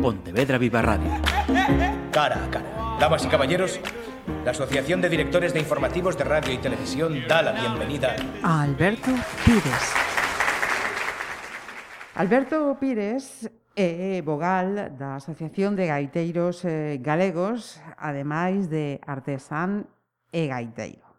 Pontevedra Viva Radio. Cara a cara. Damas y caballeros, la Asociación de Directores de Informativos de Radio y Televisión da la bienvenida a Alberto Pires. Alberto Pires é vogal da Asociación de Gaiteiros eh, Galegos, ademais de artesán e gaiteiro.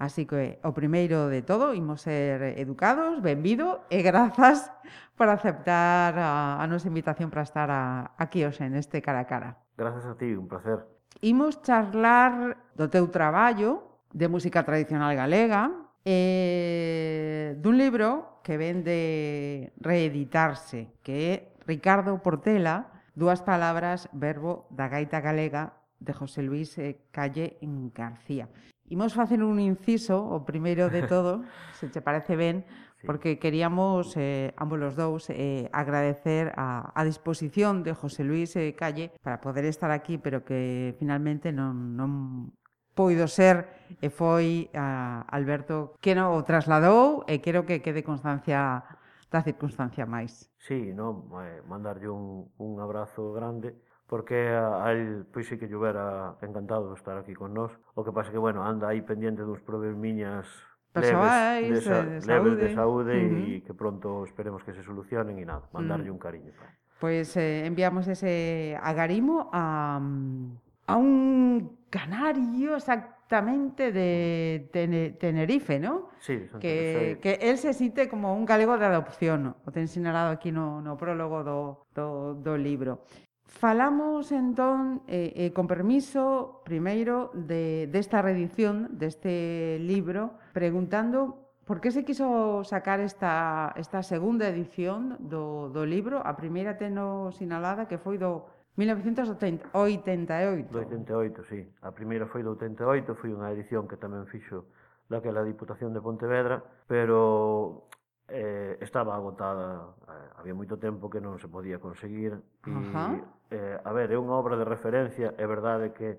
Así que o primeiro de todo, imos ser educados, benvido e grazas por aceptar a, a nosa invitación para estar a, aquí hoxe neste cara a cara. Grazas a ti, un placer. Imos charlar do teu traballo de música tradicional galega e dun libro que ven de reeditarse, que é Ricardo Portela, Dúas palabras, verbo da gaita galega de José Luis eh, Calle en García. Imos facer un inciso, o primeiro de todo, se che parece ben, sí. porque queríamos eh, ambos os dous eh, agradecer a, a disposición de José Luis eh, Calle para poder estar aquí, pero que finalmente non, non poido ser e foi a Alberto que non o trasladou e quero que quede constancia da circunstancia máis. Sí, no, eh, mandarlle un, un abrazo grande porque a él pois sí que lle hubera encantado estar aquí con nós. O que pasa que, bueno, anda aí pendiente duns problemiñas miñas leves, de, sa, de saúde, leves de saúde uh -huh. e que pronto esperemos que se solucionen e nada, mandarlle uh mm. -huh. un cariño. Pois eh, enviamos ese agarimo a, a un canario exactamente de Tenerife, ¿no? Sí, que, que él se sinte como un galego de adopción, o te ensinalado aquí no, no prólogo do, do, do libro. Falamos entón, eh, eh, con permiso, primeiro, de, desta redición deste libro, preguntando por que se quiso sacar esta, esta segunda edición do, do libro. A primeira teno sinalada que foi do 1988. 88, sí. A primeira foi do 88, foi unha edición que tamén fixo daquela Diputación de Pontevedra, pero eh, estaba agotada, eh, había moito tempo que non se podía conseguir e Ajá. eh, a ver, é unha obra de referencia, é verdade que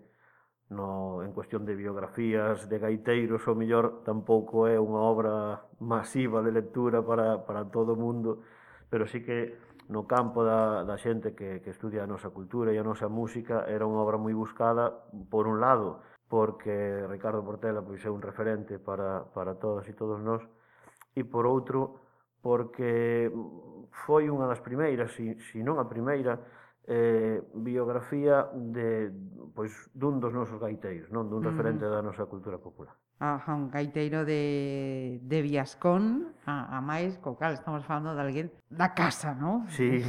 no en cuestión de biografías de gaiteiros ou mellor tampouco é unha obra masiva de lectura para, para todo o mundo, pero sí que no campo da, da xente que, que estudia a nosa cultura e a nosa música era unha obra moi buscada por un lado porque Ricardo Portela pois é un referente para, para todas e todos nós, e por outro porque foi unha das primeiras, si, si non a primeira, eh, biografía de, pois, dun dos nosos gaiteiros, non dun mm. referente mm. da nosa cultura popular. Ajá, un gaiteiro de, de Viascón, a, a máis, co cal estamos falando de alguén da casa, non? Sí.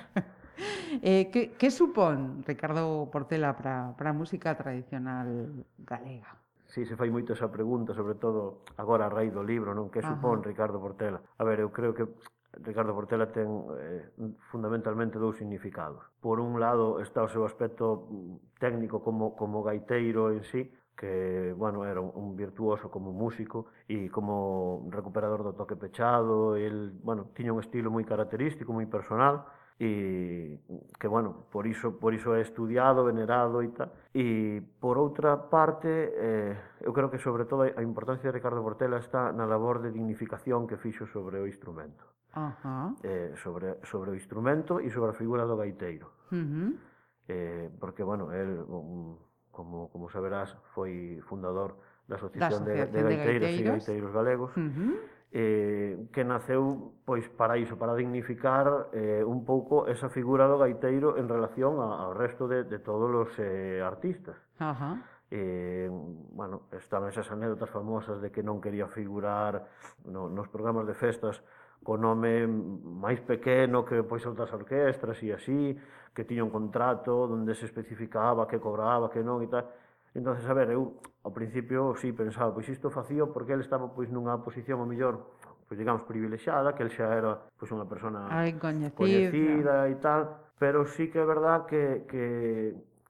eh, que, que supón, Ricardo Portela, para a música tradicional galega? si se fai moito esa pregunta, sobre todo agora a raíz do libro, non? Que Ajá. supón Ricardo Portela? A ver, eu creo que Ricardo Portela ten eh, fundamentalmente dous significados. Por un lado está o seu aspecto mm, técnico como, como gaiteiro en sí, que, bueno, era un, un virtuoso como músico e como recuperador do toque pechado, el, bueno, tiña un estilo moi característico, moi personal, e que, bueno, por iso, por iso é estudiado, venerado e tal. E, por outra parte, eh, eu creo que, sobre todo, a importancia de Ricardo Portela está na labor de dignificación que fixo sobre o instrumento. Uh -huh. eh, sobre, sobre o instrumento e sobre a figura do gaiteiro. Uh -huh. eh, porque, bueno, el, um, como, como saberás, foi fundador da Asociación, da Asociación de, de, de Gaiteiros, gaiteiros. e Gaiteiros Galegos, uh -huh eh, que naceu pois para iso, para dignificar eh, un pouco esa figura do gaiteiro en relación a, ao resto de, de todos os eh, artistas. Ajá. Eh, bueno, están esas anécdotas famosas de que non quería figurar no, nos programas de festas co nome máis pequeno que pois outras orquestras e así, que tiña un contrato onde se especificaba que cobraba, que non e tal Entonces, a ver, eu ao principio si sí, pensaba, pois isto facía porque ele estaba pois nunha posición o mellor pois digamos privilexiada, que el xa era pois unha persona Ay, coñecida e tal, pero sí que é verdad que que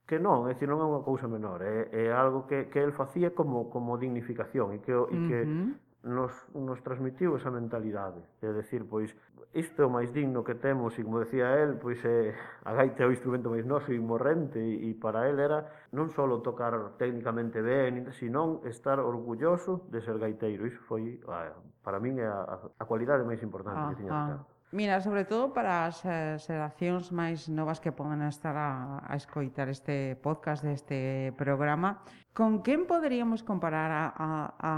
que non, é dicir, non é unha cousa menor, é, é algo que, que el facía como como dignificación e que e que uh -huh. nos nos transmitiu esa mentalidade, é dicir, pois isto é o máis digno que temos e como decía el, pois eh, é, a gaita é o instrumento máis noso e morrente e para el era non só tocar técnicamente ben, senón estar orgulloso de ser gaiteiro. Iso foi, a, para min, é a, a cualidade máis importante que tiña. Mira, sobre todo para as eh, xeracións máis novas que poden estar a, a escoitar este podcast deste programa, con quen poderíamos comparar a, a, a,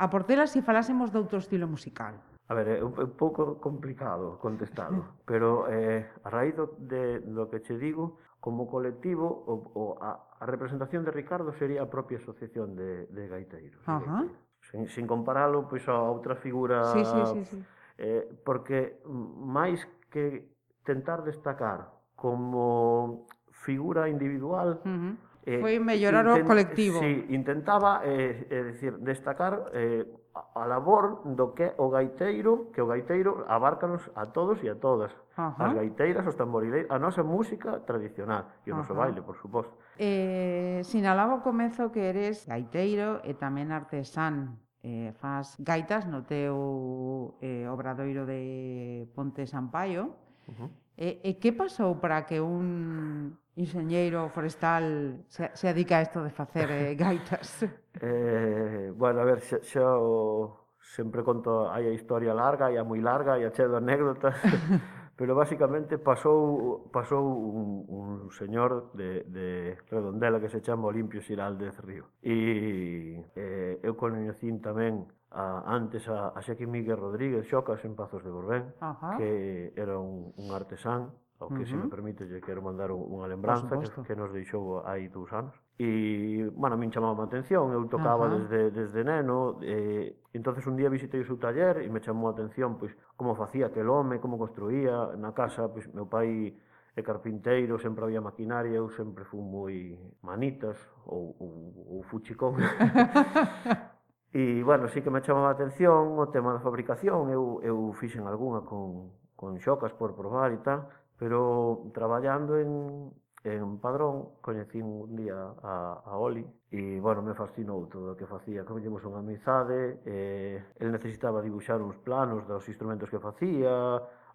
a Portela se falásemos de outro estilo musical? A ver, é un pouco complicado contestado, pero eh, a raíz do, de, do que che digo, como colectivo, o, o, a, a representación de Ricardo sería a propia asociación de, de gaiteiros. Ajá. De, sin, sin comparalo, pois, a outra figura... Sí, sí, sí, sí. Eh, porque máis que tentar destacar como figura individual... Uh -huh. Eh, Foi mellorar o colectivo. Sí, intentaba, eh, eh, decir, destacar... Eh, a labor do que o gaiteiro, que o gaiteiro abárcanos a todos e a todas. Ajá. As gaiteiras, os tamborileiros, a nosa música tradicional e o noso Ajá. baile, por suposto. Eh, sinalaba o comezo que eres gaiteiro e tamén artesán. Eh, faz gaitas no teu eh, obradoiro de Ponte Sampaio. Uh -huh. E, eh, e que pasou para que un enxeñeiro forestal se, se adica a isto de facer eh, gaitas? Eh, bueno, a ver, xa, xa o, sempre conto, hai a historia larga, e a moi larga, e a cheo de anécdotas, pero basicamente pasou, pasou un, un señor de, de Redondela que se chama Olimpio Xiraldez Río. E eh, eu coñecín tamén a, antes a, a Xequi Miguel Rodríguez Xocas en Pazos de Borbén, Ajá. que era un, un artesán, ao que, uh -huh. se me permite, lle quero mandar unha lembranza que, que nos deixou hai dous anos. E, bueno, a min chamaba a atención, eu tocaba uh -huh. desde, desde neno, e, entonces un día visitei o seu taller e me chamou a atención pois, como facía aquel home, como construía na casa, pois, meu pai é carpinteiro, sempre había maquinaria, eu sempre fui moi manitas ou, ou, ou fuchicón. e, bueno, sí que me chamaba a atención o tema da fabricación, eu, eu fixen algunha con, con xocas por probar e tal, pero traballando en, En Padrón coñecín un día a, a Oli e, bueno, me fascinou todo o que facía. Comellemos unha amizade, eh, el necesitaba dibuxar uns planos dos instrumentos que facía,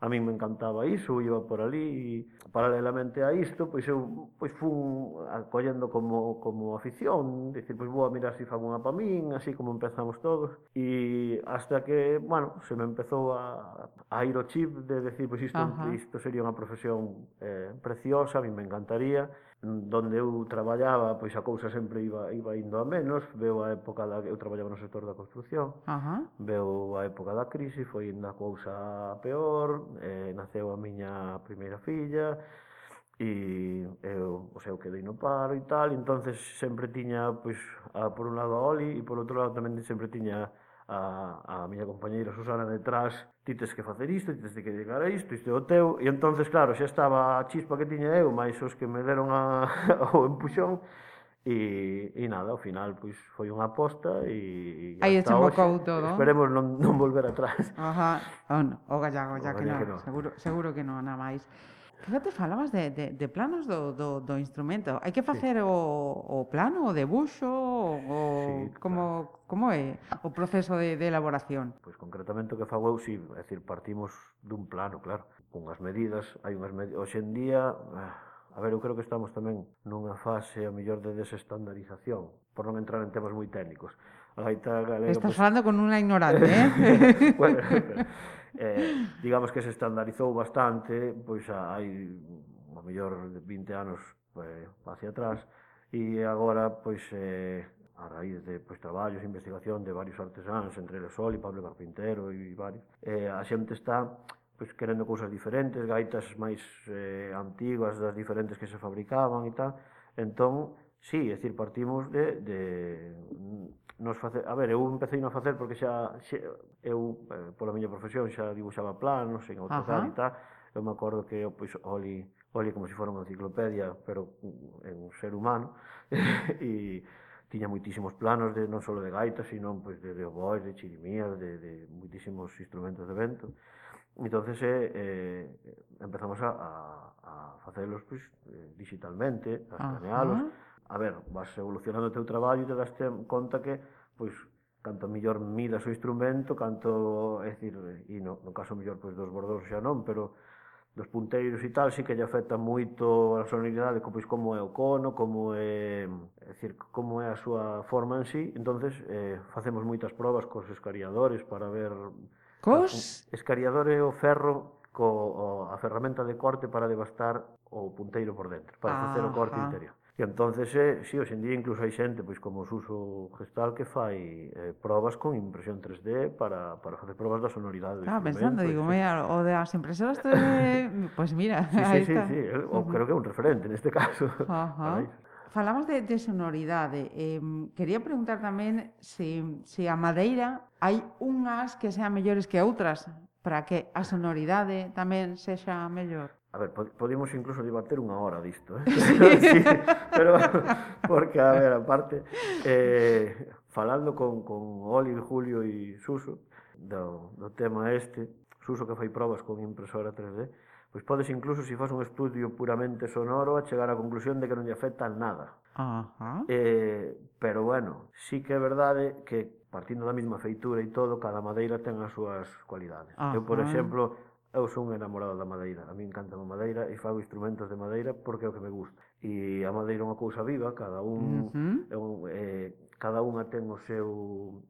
a min me encantaba iso, iba por ali, e paralelamente a isto, pois eu pois fun acollendo como, como afición, dicir, pois vou a mirar se fan unha pa min, así como empezamos todos, e hasta que, bueno, se me empezou a, a ir o chip de decir, pois isto, Ajá. isto sería unha profesión eh, preciosa, a min me encantaría, donde eu traballaba, pois a cousa sempre iba, iba indo a menos, veo a época da eu traballaba no sector da construción, Ajá. veo veu a época da crise, foi na cousa peor, eh, naceu a miña primeira filla, e eu, o seu quedei no paro e tal, entonces sempre tiña, pois, a, por un lado a Oli e por outro lado tamén sempre tiña a, a miña compañeira Susana detrás ti tes que facer isto, ti tes que llegar a isto, isto é o teu, e entonces claro, xa estaba a chispa que tiña eu, máis os que me deron a, o empuxón, e, e nada, ao final pois foi unha aposta e, e Aí hasta hoxe, todo. esperemos non, non volver atrás. Ajá, o, no, o gallago, ya que, no, que non. seguro, seguro que non, nada máis. Fíjate, falabas de, de, de planos do, do, do instrumento. Hai que facer sí. o, o plano, o debuxo, o, sí, como, claro. como é o proceso de, de elaboración? Pois pues, concretamente o que fago eu, sí, é dicir, partimos dun plano, claro. Unhas medidas, hai unhas medidas. Hoxe en día, ah, a ver, eu creo que estamos tamén nunha fase, a mellor, de desestandarización, por non entrar en temas moi técnicos. A gaita galega... Estás pues... falando con unha ignorante, eh? bueno, eh, digamos que se estandarizou bastante, pois a, hai a mellor de 20 anos pues, hacia atrás, e agora, pois, eh, a raíz de pois, traballos e investigación de varios artesáns, entre eles Sol e Pablo Carpintero e varios, eh, a xente está pois, querendo cousas diferentes, gaitas máis eh, antigas das diferentes que se fabricaban e tal, entón, sí, é decir, partimos de, de nos facer, a ver, eu empecé a facer porque xa, xa eu eh, pola miña profesión xa dibuixaba planos en AutoCAD e tal. Eu me acordo que eu pois oli, oli como se fora unha enciclopedia, pero mm, en un ser humano e tiña moitísimos planos de non só de gaitas, sino pois de, de oboes, de chirimías, de, de moitísimos instrumentos de vento. Entonces eh, eh, empezamos a, a, a facelos pois, eh, digitalmente, a escanealos, a ver, vas evolucionando o teu traballo e te daste conta que, pois, canto mellor midas o instrumento, canto, é dicir, e no, no caso mellor pois, dos bordos xa non, pero dos punteiros e tal, sí que lle afecta moito a sonoridade, como, pois, como é o cono, como é, é dicir, como é a súa forma en sí. entonces eh, facemos moitas probas cos escariadores para ver... Cos? Escariador é o ferro co, o, a ferramenta de corte para devastar o punteiro por dentro, para ah, facer o corte ajá. interior. E entonces, eh, si, sí, día incluso hai xente, pois como Suso Gestal, que fai eh, probas con impresión 3D para, para facer probas da sonoridade do Estaba pensando, digo, sí. mira, o das impresoras 3D, pois pues mira, sí, sí, aí sí, está. Sí, sí. O, creo que é un referente neste caso. Ajá. Falamos de, de sonoridade. Eh, quería preguntar tamén se, se a madeira hai unhas que sean mellores que outras para que a sonoridade tamén sexa mellor? A ver, podemos incluso debater unha hora disto, eh? Sí. sí, pero porque, a ver, aparte, eh, falando con, con Oli, Julio e Suso do, do tema este, Suso que fai probas con impresora 3D, pois podes incluso, se fas faz un estudio puramente sonoro, a chegar á conclusión de que non lle afecta nada. Uh -huh. eh, pero bueno, sí que é verdade que partindo da mesma feitura e todo, cada madeira ten as súas cualidades. Uh -huh. Eu, por exemplo, Eu son un enamorado da madeira, a mí encanta a madeira e fago instrumentos de madeira porque é o que me gusta. E a madeira é unha cousa viva, cada un, uh -huh. é un eh, cada unha ten o seu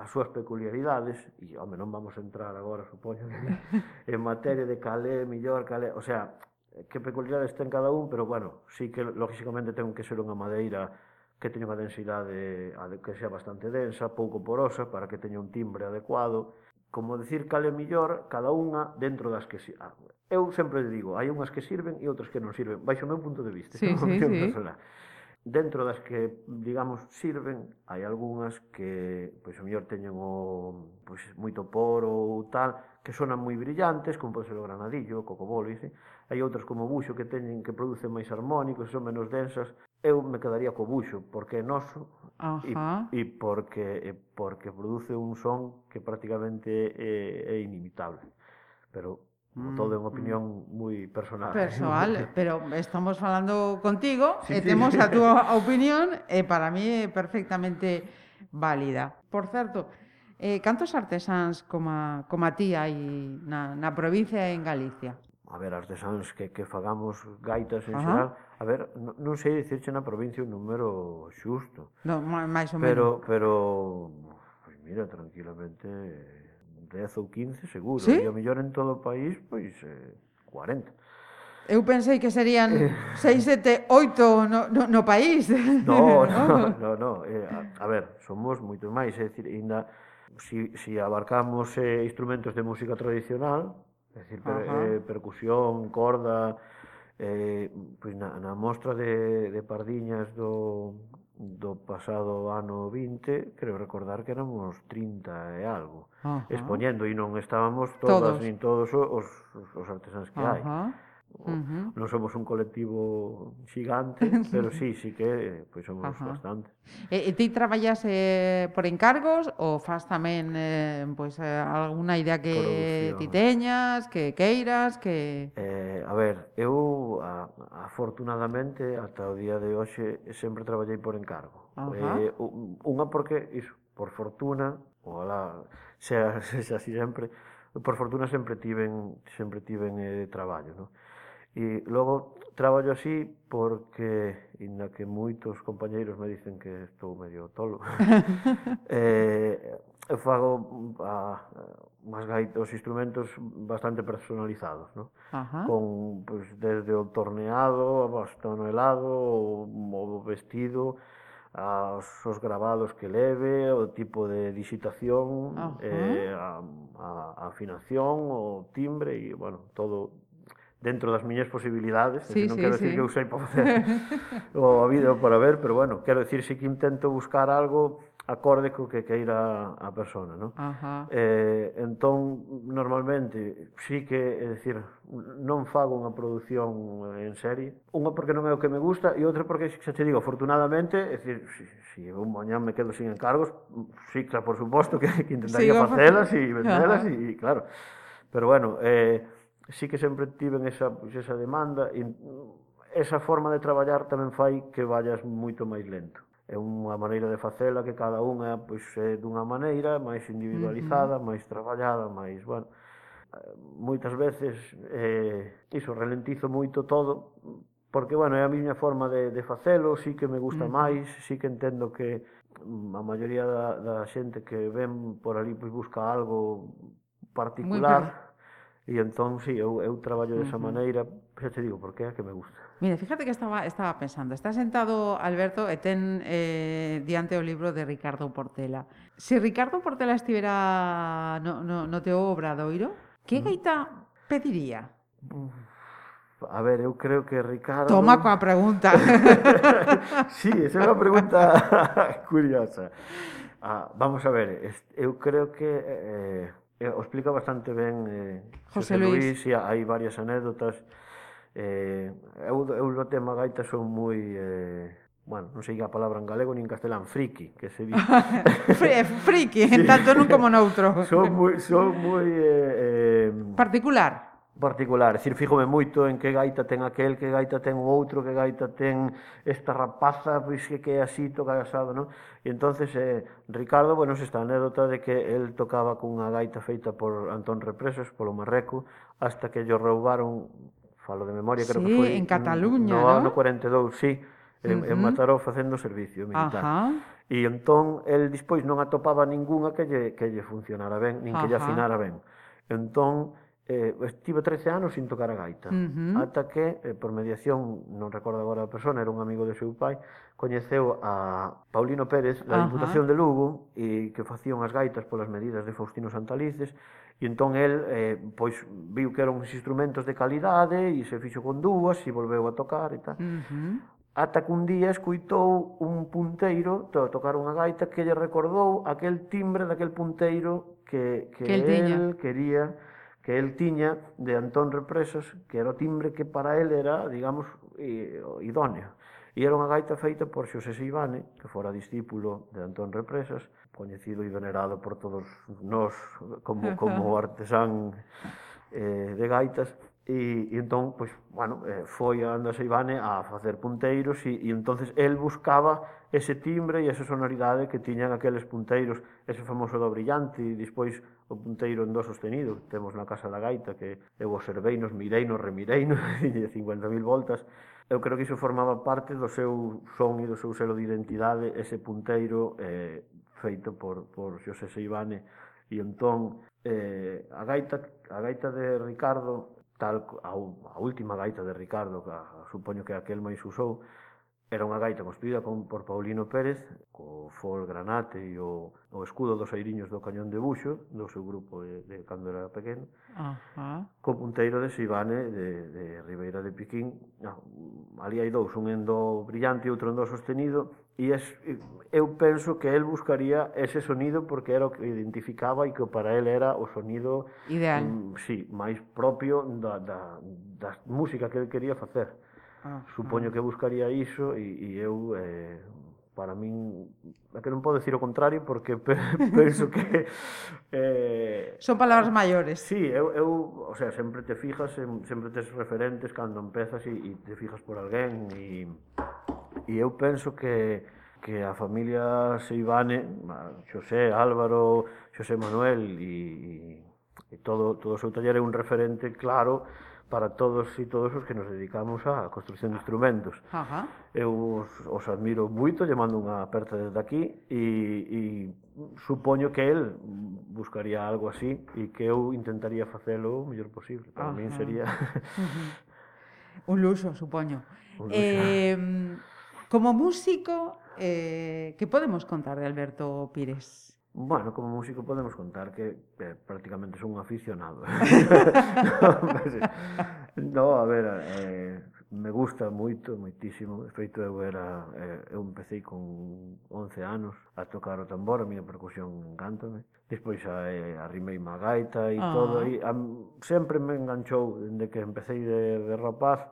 as súas peculiaridades e, home, non vamos entrar agora, supoño, en materia de calé, mellor, calé, o sea, que peculiaridades ten cada un, pero, bueno, sí que, lógicamente, ten que ser unha madeira que teña unha densidade que sea bastante densa, pouco porosa, para que teña un timbre adecuado, como decir cal é millor cada unha dentro das que si... Ah, eu sempre digo, hai unhas que sirven e outras que non sirven, baixo o meu punto de vista. Sí, sí, sí. Personal. Dentro das que, digamos, sirven, hai algunhas que, pois, o mellor teñen o, pois, moito poro ou tal, que sonan moi brillantes, como pode ser o granadillo, o cocobolo, e, eh, hai outras como o buxo que teñen que producen máis armónicos, son menos densas, eu me quedaría co buxo, porque é noso e, e porque, e porque produce un son que prácticamente é, é inimitable. Pero Como todo é unha mm, mm. opinión moi personal. Personal, pero estamos falando contigo sí, e temos a túa opinión e para mí é perfectamente válida. Por certo, eh, cantos artesáns como, como a ti hai na, na provincia en Galicia? a ver, artesáns que, que fagamos gaitas en xeral, a ver, non, non sei dicirche na provincia un número xusto. No, máis ou menos. Pero, pero, pues mira, tranquilamente, 10 ou 15 seguro. ¿Sí? E o mellor en todo o país, pois, eh, 40. Eu pensei que serían 6, 7, 8 no, no, no país. No, no, no, no. Eh, a, a ver, somos moitos máis, é dicir, ainda, si, si abarcamos eh, instrumentos de música tradicional, Es decir, per, eh, percusión, corda, eh, pois na, na mostra de, de pardiñas do, do pasado ano 20, creo recordar que éramos 30 e algo, Ajá. expoñendo, e non estábamos todas, todos. nin todos os, os artesáns que Ajá. hai. Uh -huh. Non somos un colectivo xigante, pero sí, sí que pois somos uh bastante. E, e ti traballas eh, por encargos ou faz tamén eh, pois pues, eh, alguna idea que Producción. ti teñas, que queiras, que Eh, a ver, eu a, afortunadamente ata o día de hoxe sempre traballei por encargo. Uh -huh. Eh, unha porque iso, por fortuna, ola, sea, sea así sempre, por fortuna sempre tiven sempre tiven eh, traballo, non? E logo traballo así porque, inda que moitos compañeiros me dicen que estou medio tolo, eh, eu fago ah, a, umas gaitas, os instrumentos bastante personalizados, ¿no? Ajá. con pues, desde o torneado, hasta o helado, o, o vestido, aos os gravados que leve, o tipo de digitación, Ajá. eh, a, a, a afinación, o timbre, e, bueno, todo dentro das miñas posibilidades, sí, non sí, quero sí. decir que eu sei para facer o vídeo para ver, pero bueno, quero decir si que intento buscar algo acorde co que queira a persona, non? Ajá. Eh, entón, normalmente, sí que, é dicir, non fago unha produción en serie, unha porque non é o que me gusta e outra porque, xa te digo, afortunadamente, é dicir, si, si un mañá me quedo sin encargos, sí, claro, por suposto que, que intentaría facelas e vendelas e, claro. Pero bueno, eh, sí que sempre tiven esa, esa demanda e esa forma de traballar tamén fai que vayas moito máis lento é unha maneira de facela que cada unha pois, é dunha maneira máis individualizada, uh -huh. máis traballada, máis, bueno, moitas veces eh, iso ralentizo moito todo porque, bueno, é a miña forma de, de facelo, sí que me gusta uh -huh. máis, sí que entendo que a maioría da, da xente que ven por ali pois busca algo particular, E entón, sí, eu, eu traballo desa uh -huh. maneira, xa te digo, porque é que me gusta. Mira, fíjate que estaba, estaba pensando, está sentado Alberto e ten eh, diante o libro de Ricardo Portela. Se Ricardo Portela estivera no, no, no teu obradoiro, que gaita pediría? A ver, eu creo que Ricardo... Toma coa pregunta. sí, esa é unha pregunta curiosa. Ah, vamos a ver, eu creo que... Eh, eh, o explica bastante ben eh, José, José Luis, Luis e hai varias anécdotas. Eh, eu, eu do tema gaita son moi... Eh, bueno, non sei a palabra en galego nin en castelán, friki, que se di. Eh, friki, en tanto nun como noutro. Son moi, son moi... Eh, eh, Particular particular. é dicir, fíjome moito en que gaita ten aquel, que gaita ten o outro, que gaita ten esta rapaza, pois que, que é así, toca asado, non? E entonces eh, Ricardo, bueno, esta anécdota de que el tocaba cunha gaita feita por Antón Represos, polo Marreco, hasta que lle roubaron, falo de memoria, creo sí, que foi... en Cataluña, no, no? no 42, sí, en, uh -huh. en Mataró facendo servicio militar. Ajá. E entón, el despois non atopaba ningunha que lle, que lle funcionara ben, nin Ajá. que lle afinara ben. Entón, Eh, estive 13 anos sin tocar a gaita, uh -huh. ata que, eh, por mediación, non recordo agora a persona, era un amigo do seu pai, coñeceu a Paulino Pérez, da uh -huh. Diputación de Lugo, e que facían as gaitas polas medidas de Faustino Santalices, e entón el eh, pois viu que eran uns instrumentos de calidade e se fixo con dúas e volveu a tocar e tal. Uh -huh. Ata que un día escuitou un punteiro to tocar unha gaita que lle recordou aquel timbre daquel punteiro que, que, que el, el quería que el tiña de Antón Represas, que era o timbre que para él era, digamos, idóneo. E era unha gaita feita por Xosé Seivane, que fora discípulo de Antón Represas, coñecido e venerado por todos nós como, como artesán eh, de gaitas, E, e entón, pois, bueno, eh, foi a Anda Seivane a facer punteiros e, e entonces el buscaba ese timbre e esa sonoridade que tiñan aqueles punteiros, ese famoso do brillante e despois o punteiro en do sostenido que temos na Casa da Gaita que eu observei nos, mirei nos, remirei nos, e 50.000 voltas. Eu creo que iso formaba parte do seu son e do seu selo de identidade, ese punteiro eh, feito por, por Xosé Seivane. E entón, eh, a gaita, a gaita de Ricardo tal a, a última gaita de Ricardo, que a, supoño que aquel máis usou, era unha gaita construída con, por Paulino Pérez, co fol granate e o, o escudo dos airiños do cañón de Buxo, do seu grupo de, de cando era pequeno, Ajá. co punteiro de Sibane de, de Ribeira de Piquín. Ah, ali hai dous, un en do brillante e outro en do sostenido, E es, eu penso que el buscaría ese sonido porque era o que identificaba e que para el era o sonido ideal. Mm, sí, máis propio da, da, da música que el quería facer. Ah, Supoño ah. que buscaría iso e, e eu eh, para min é que non podo decir o contrario porque pe, penso que eh, son palabras maiores. Sí, eu, eu, o sea, sempre te fijas, sempre tes referentes cando empezas e, e te fijas por alguén e E eu penso que que a familia Seivane, Xosé, Álvaro, Xosé Manuel e, e todo, todo o seu taller é un referente claro para todos e todos os que nos dedicamos á construcción de instrumentos. Ajá. Eu os, os admiro moito, lle mando unha aperta desde aquí e, e supoño que el buscaría algo así e que eu intentaría facelo o mellor posible. Para Ajá. min sería... un luxo, supoño. Un luxo. Eh, Como músico, eh, que podemos contar de Alberto Pires? Bueno, como músico podemos contar que eh, prácticamente son un aficionado. no, a ver, eh, me gusta moito, moitísimo. Feito eu era, eh, eu empecé con 11 anos a tocar o tambor, a miña percusión encántame. Despois a, eh, arrimei má gaita e ah. todo. E, a, sempre me enganchou, dende que empecé de, de rapaz,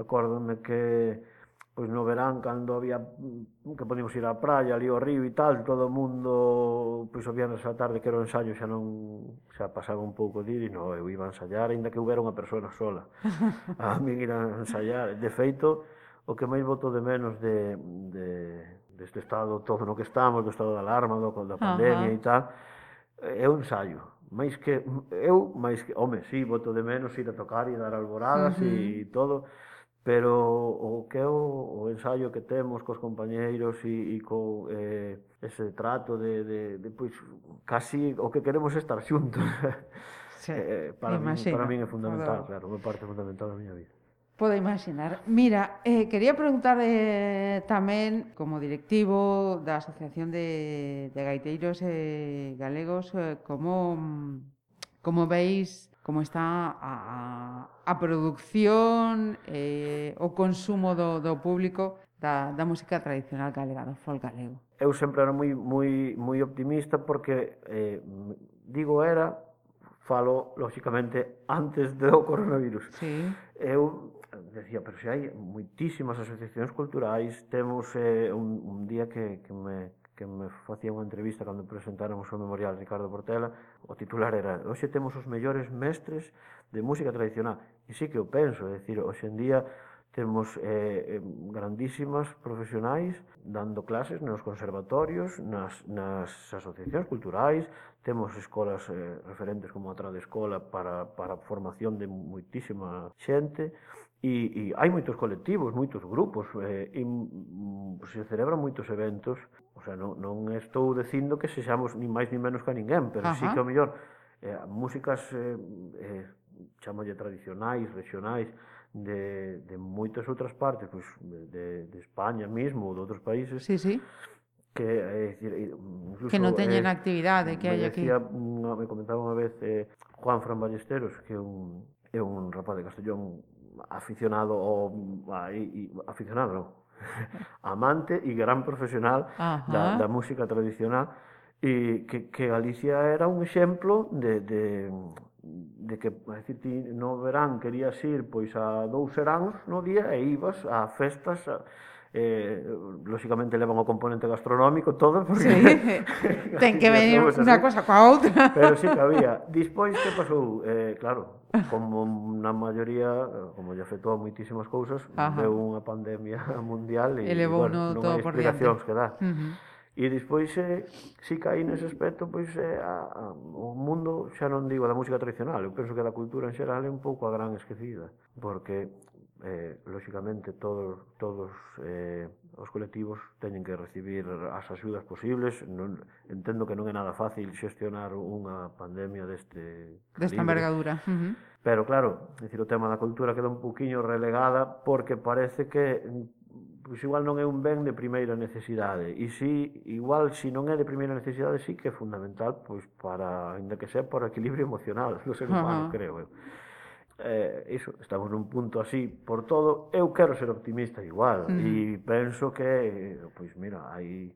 acórdome que pois no verán cando había mm, que podíamos ir á praia, ali ao río e tal, todo o mundo pois o viernes tarde que era o ensaio xa non xa pasaba un pouco de ir e non, eu iba a ensayar, aínda que houbera unha persoa sola. A min ir a ensayar, de feito, o que máis voto de menos de, de deste estado todo no que estamos, do estado de alarma, do da pandemia uh -huh. e tal, é un ensaio máis que eu, máis que, home, si, sí, voto de menos ir a tocar e dar alboradas uh -huh. e todo, pero o que é o, o ensaio que temos cos compañeiros e, e co eh, ese trato de, de, de pois, casi o que queremos estar xuntos sí, eh, eh para, imagino, min, para min é fundamental, Podo... claro, é parte fundamental da miña vida. Podo imaginar. Mira, eh, quería preguntar eh, tamén, como directivo da Asociación de, de Gaiteiros eh, Galegos, eh, como, como veis como está a, a, a produción e eh, o consumo do, do público da, da música tradicional galega, do folk galego. Eu sempre era moi, moi, moi optimista porque, eh, digo era, falo, lógicamente, antes do coronavirus. Sí. Eu decía, pero se hai moitísimas asociacións culturais, temos eh, un, un día que, que me que me facía unha entrevista cando presentáramos o memorial Ricardo Portela, o titular era Oxe temos os mellores mestres de música tradicional. E sí que o penso, é dicir, hoxe en día temos eh, eh, grandísimas profesionais dando clases nos conservatorios, nas, nas asociacións culturais, temos escolas eh, referentes como a Trade Escola para, para formación de moitísima xente, E, e hai moitos colectivos, moitos grupos, eh, mm, e, se celebran moitos eventos, o sea, non, non estou dicindo que sexamos ni máis ni menos que a ninguén, pero Ajá. sí que ao mellor eh, músicas eh, eh, chamolle tradicionais, regionais, de, de moitas outras partes, pois, pues, de, de España mesmo, de outros países, sí, sí. que, eh, decir, eh, incluso, que non teñen eh, actividade que hai aquí. Unha, mm, me comentaba unha vez eh, Juan Fran Ballesteros, que un, é un rapaz de Castellón aficionado o e, aficionado non, amante e gran profesional Ajá. da, da música tradicional e que, que Galicia era un exemplo de, de, de que a decir, ti no verán querías ir pois a dous seráns no día e ibas a festas a, eh, lógicamente levan o componente gastronómico todo porque sí. ten que venir unha cosa coa outra pero sí que había dispois que pasou eh, claro como na maioría como lle afectou a moitísimas cousas Ajá. deu unha pandemia mundial e, e bueno, non hai explicacións que dar uh -huh. E despois eh, si caí nese aspecto, pois eh, a, a, o mundo xa non digo da música tradicional, eu penso que da cultura en xeral é un pouco a gran esquecida, porque eh, lóxicamente todos, todos eh, os colectivos teñen que recibir as axudas posibles non, entendo que non é nada fácil xestionar unha pandemia deste desta calibre. envergadura uh -huh. pero claro, decir, o tema da cultura queda un poquinho relegada porque parece que pois igual non é un ben de primeira necesidade e si, igual si non é de primeira necesidade si sí que é fundamental pois para, ainda que sea por equilibrio emocional do ser humano, uh -huh. creo eu eh, iso, estamos nun punto así por todo, eu quero ser optimista igual, mm. e penso que, pois mira, hai,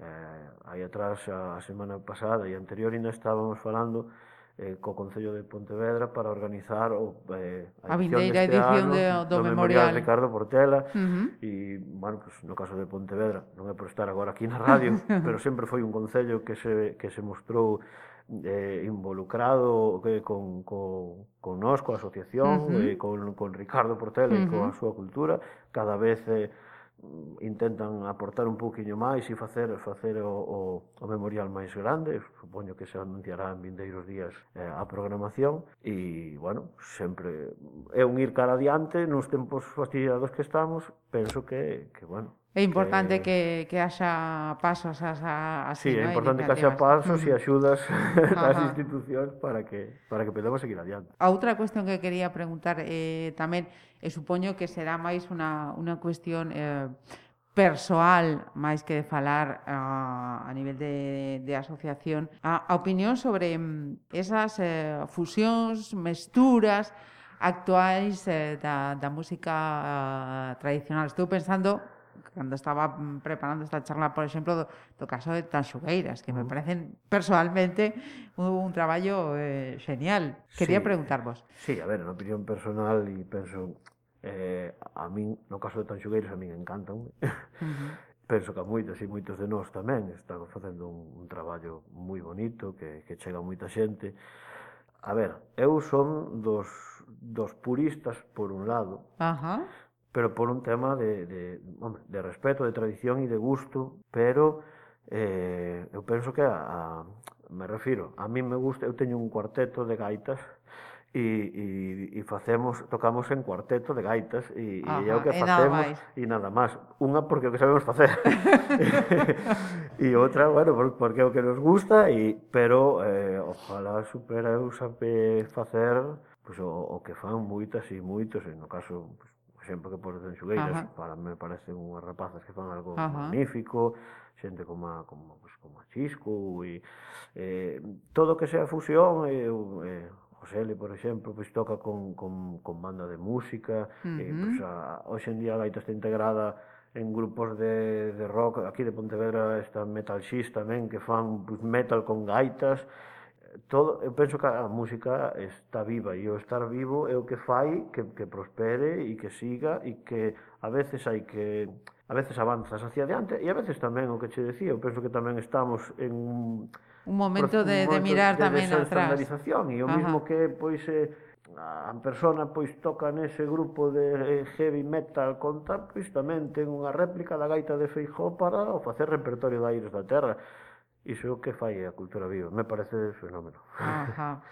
eh, aí atrás a, a semana pasada e anterior ainda estábamos falando eh, co Concello de Pontevedra para organizar o, eh, a, vindeira este edición ano, de, do, do Memorial Ricardo Portela uh -huh. e, bueno, pues, no caso de Pontevedra non é por estar agora aquí na radio pero sempre foi un concello que se, que se mostrou eh, involucrado eh, con, con, con nos, coa asociación, uh -huh. eh, con, con Ricardo Portela uh -huh. e coa súa cultura, cada vez eh, intentan aportar un pouquiño máis e facer facer o, o, o memorial máis grande, supoño que se anunciará en vindeiros días eh, a programación e, bueno, sempre é un ir cara adiante nos tempos fastidiados que estamos, penso que, que bueno, É importante que, que, haxa pasos a, así, Sí, é ¿no? importante que haxa pasos e axudas das institucións para que para que podamos seguir adiante. A outra cuestión que quería preguntar eh, tamén, e supoño que será máis unha, unha cuestión eh, persoal máis que de falar a, a nivel de, de asociación, a, a opinión sobre mm, esas eh, fusións, mesturas actuais eh, da, da música eh, tradicional. Estou pensando cando estaba mm, preparando esta charla, por exemplo, do, do caso de Tanxugueiras, que me parecen personalmente un, un traballo eh, genial. Quería sí, preguntarvos. Sí, a ver, na opinión personal e penso eh, a min, no caso de Tanxugueiras, a min encantan. Uh -huh. penso que a moitos e moitos de nós tamén están facendo un, un traballo moi bonito que, que chega a moita xente. A ver, eu son dos, dos puristas por un lado. Ajá. Uh -huh pero por un tema de, de, hombre, de respeto, de tradición e de gusto, pero eh, eu penso que a, a, me refiro, a mí me gusta, eu teño un cuarteto de gaitas e, e, e facemos, tocamos en cuarteto de gaitas e, Ajá, e é o que facemos e nada máis. Unha porque é o que sabemos facer e outra, bueno, porque é o que nos gusta e, pero eh, ojalá supera eu saber facer pues, o, o que fan moitas e moitos, e no caso pues, por exemplo, que por Xugueiras, para me parecen unhas rapazas que fan algo Ajá. magnífico, xente como a, como, pues, como a Chisco, e, eh, todo que sea fusión, eh, eh, Joseli, por exemplo, pois pues, toca con, con, con banda de música, uh -huh. eh, pues, a, hoxe en día a gaita está integrada en grupos de, de rock, aquí de Pontevedra está Metal X tamén, que fan pues, metal con gaitas, todo, eu penso que a música está viva e o estar vivo é o que fai que, que prospere e que siga e que a veces hai que a veces avanzas hacia adiante e a veces tamén o que che decía, eu penso que tamén estamos en un, un momento de, un momento de mirar de tamén atrás. E o Ajá. mismo que pois eh, a persona pois toca nese grupo de eh, heavy metal contra, pois tamén ten unha réplica da gaita de Feijó para o facer repertorio de Aires da Terra iso que fai a cultura viva. Me parece fenómeno. Ajá.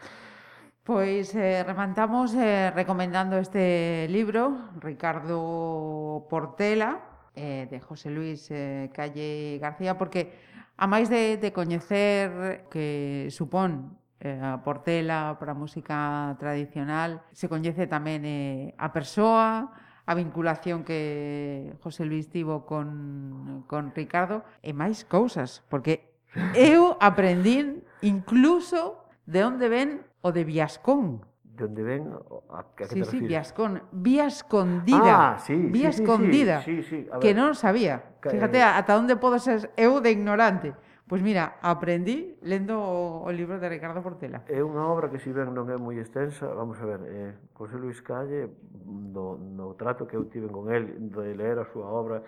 Pois eh, remantamos eh, recomendando este libro, Ricardo Portela, eh, de José Luis eh, Calle García, porque a máis de, de coñecer que supón eh, a Portela para a música tradicional, se coñece tamén eh, a persoa, a vinculación que José Luis tivo con, con Ricardo e máis cousas, porque Eu aprendín incluso de onde ven o de Viascón. De onde ven a, a que sí, te sí, refires? Viascón, vía escondida. Ah, sí, vía sí, escondida, sí, sí, sí, sí. que non sabía. Que, Fíjate eh... ata onde podo ser eu de ignorante. Pois pues mira, aprendí lendo o, o libro de Ricardo Portela. É unha obra que si ben non é moi extensa, vamos a ver, eh, José Luis Calle, no, no trato que eu tiven con el, de ler a súa obra,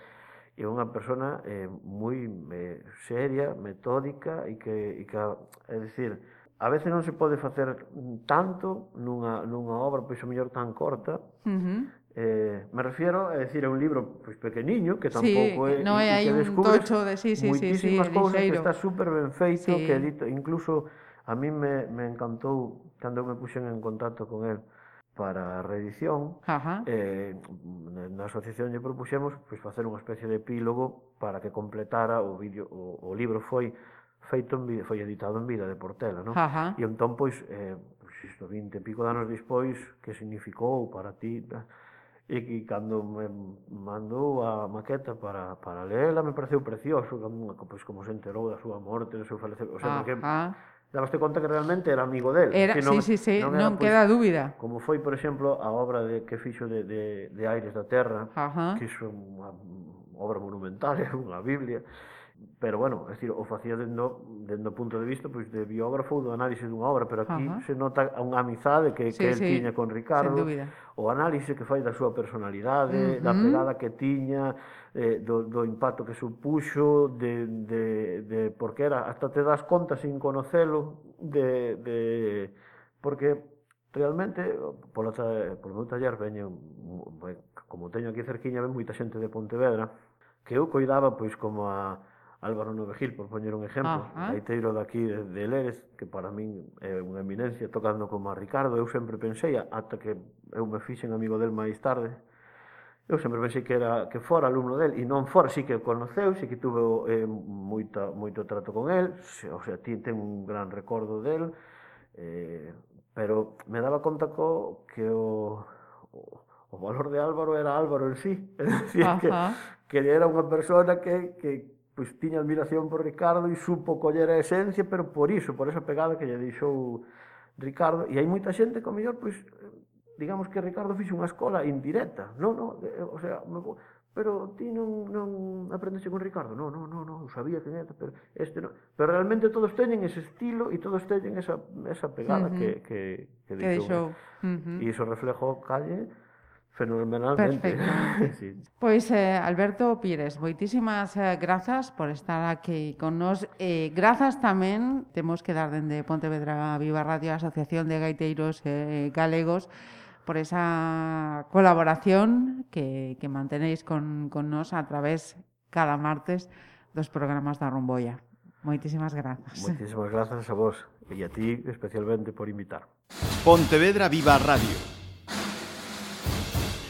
é unha persona eh, moi eh, seria, metódica e que, e que é dicir, a veces non se pode facer tanto nunha, nunha obra, pois o mellor tan corta, uh -huh. Eh, me refiero a decir a un libro pois pues, pequeniño que tampouco sí, é no é, que descubres tocho de, sí, sí, muitísimas sí, sí, cousas que está super ben feito sí. que edito, incluso a mí me, me encantou cando me puxen en contacto con el para a reedición Ajá. eh, na asociación lle propuxemos pois, facer unha especie de epílogo para que completara o vídeo o, o libro foi feito en vida, foi editado en vida de Portela non? Ajá. e entón pois, eh, pois isto 20 e pico de anos despois que significou para ti e que cando me mandou a maqueta para, para leela me pareceu precioso como, pois, como se enterou da súa morte do seu falecer o sea, Ajá. porque dabaste conta que realmente era amigo del. Era, que non, sí, sí, sí, non, era, non pois, queda dúbida. Como foi, por exemplo, a obra de que fixo de, de, de Aires da Terra, Ajá. que é unha obra monumental, é unha Biblia, pero bueno, é dicir, o facía dendo, dendo punto de vista pois, de biógrafo do análise dunha obra, pero aquí Ajá. se nota unha amizade que, sí, que el sí. tiña con Ricardo, o análise que fai da súa personalidade, uh -huh. da pegada que tiña, eh, do, do impacto que supuxo, de, de, de porque era, hasta te das conta sin conocelo, de, de porque realmente polo, polo meu taller veño, como teño aquí cerquiña, ven moita xente de Pontevedra, que eu coidaba pois como a Álvaro Novegil, por poñer un exemplo, Ajá. gaiteiro daqui de, de Leres, que para min é unha eminencia tocando como a Ricardo, eu sempre pensei, ata que eu me fixen amigo del máis tarde, eu sempre pensei que era que fora alumno del, e non fora, si sí que o conoceu, si sí que tuve eh, moita, moito trato con el, se, o sea, ti ten un gran recordo del, eh, pero me daba conta co, que o, o o valor de Álvaro era Álvaro en sí, é dicir, que, que era unha persona que, que, pois tiña admiración por Ricardo e supo coller a esencia, pero por iso, por esa pegada que lle deixou Ricardo. E hai moita xente que, ao mellor, pois, digamos que Ricardo fixo unha escola indirecta. Non, non, eh, eh, o sea, me, pero ti non, non aprendeste con Ricardo. Non, non, non, non, eu sabía que era, pero este non. Pero realmente todos teñen ese estilo e todos teñen esa, esa pegada uh -huh. que, que, que, que deixou. Uh -huh. E iso reflejou Calle fenomenalmente. Perfecto. sí. Pois, eh, Alberto Pires, moitísimas eh, grazas por estar aquí con nos. Eh, grazas tamén, temos que dar dende Pontevedra Viva Radio, a Asociación de Gaiteiros eh, Galegos, por esa colaboración que, que mantenéis con, con nos a través cada martes dos programas da Rumboia. Moitísimas grazas. Moitísimas grazas a vos e a ti especialmente por invitar. Pontevedra Viva Radio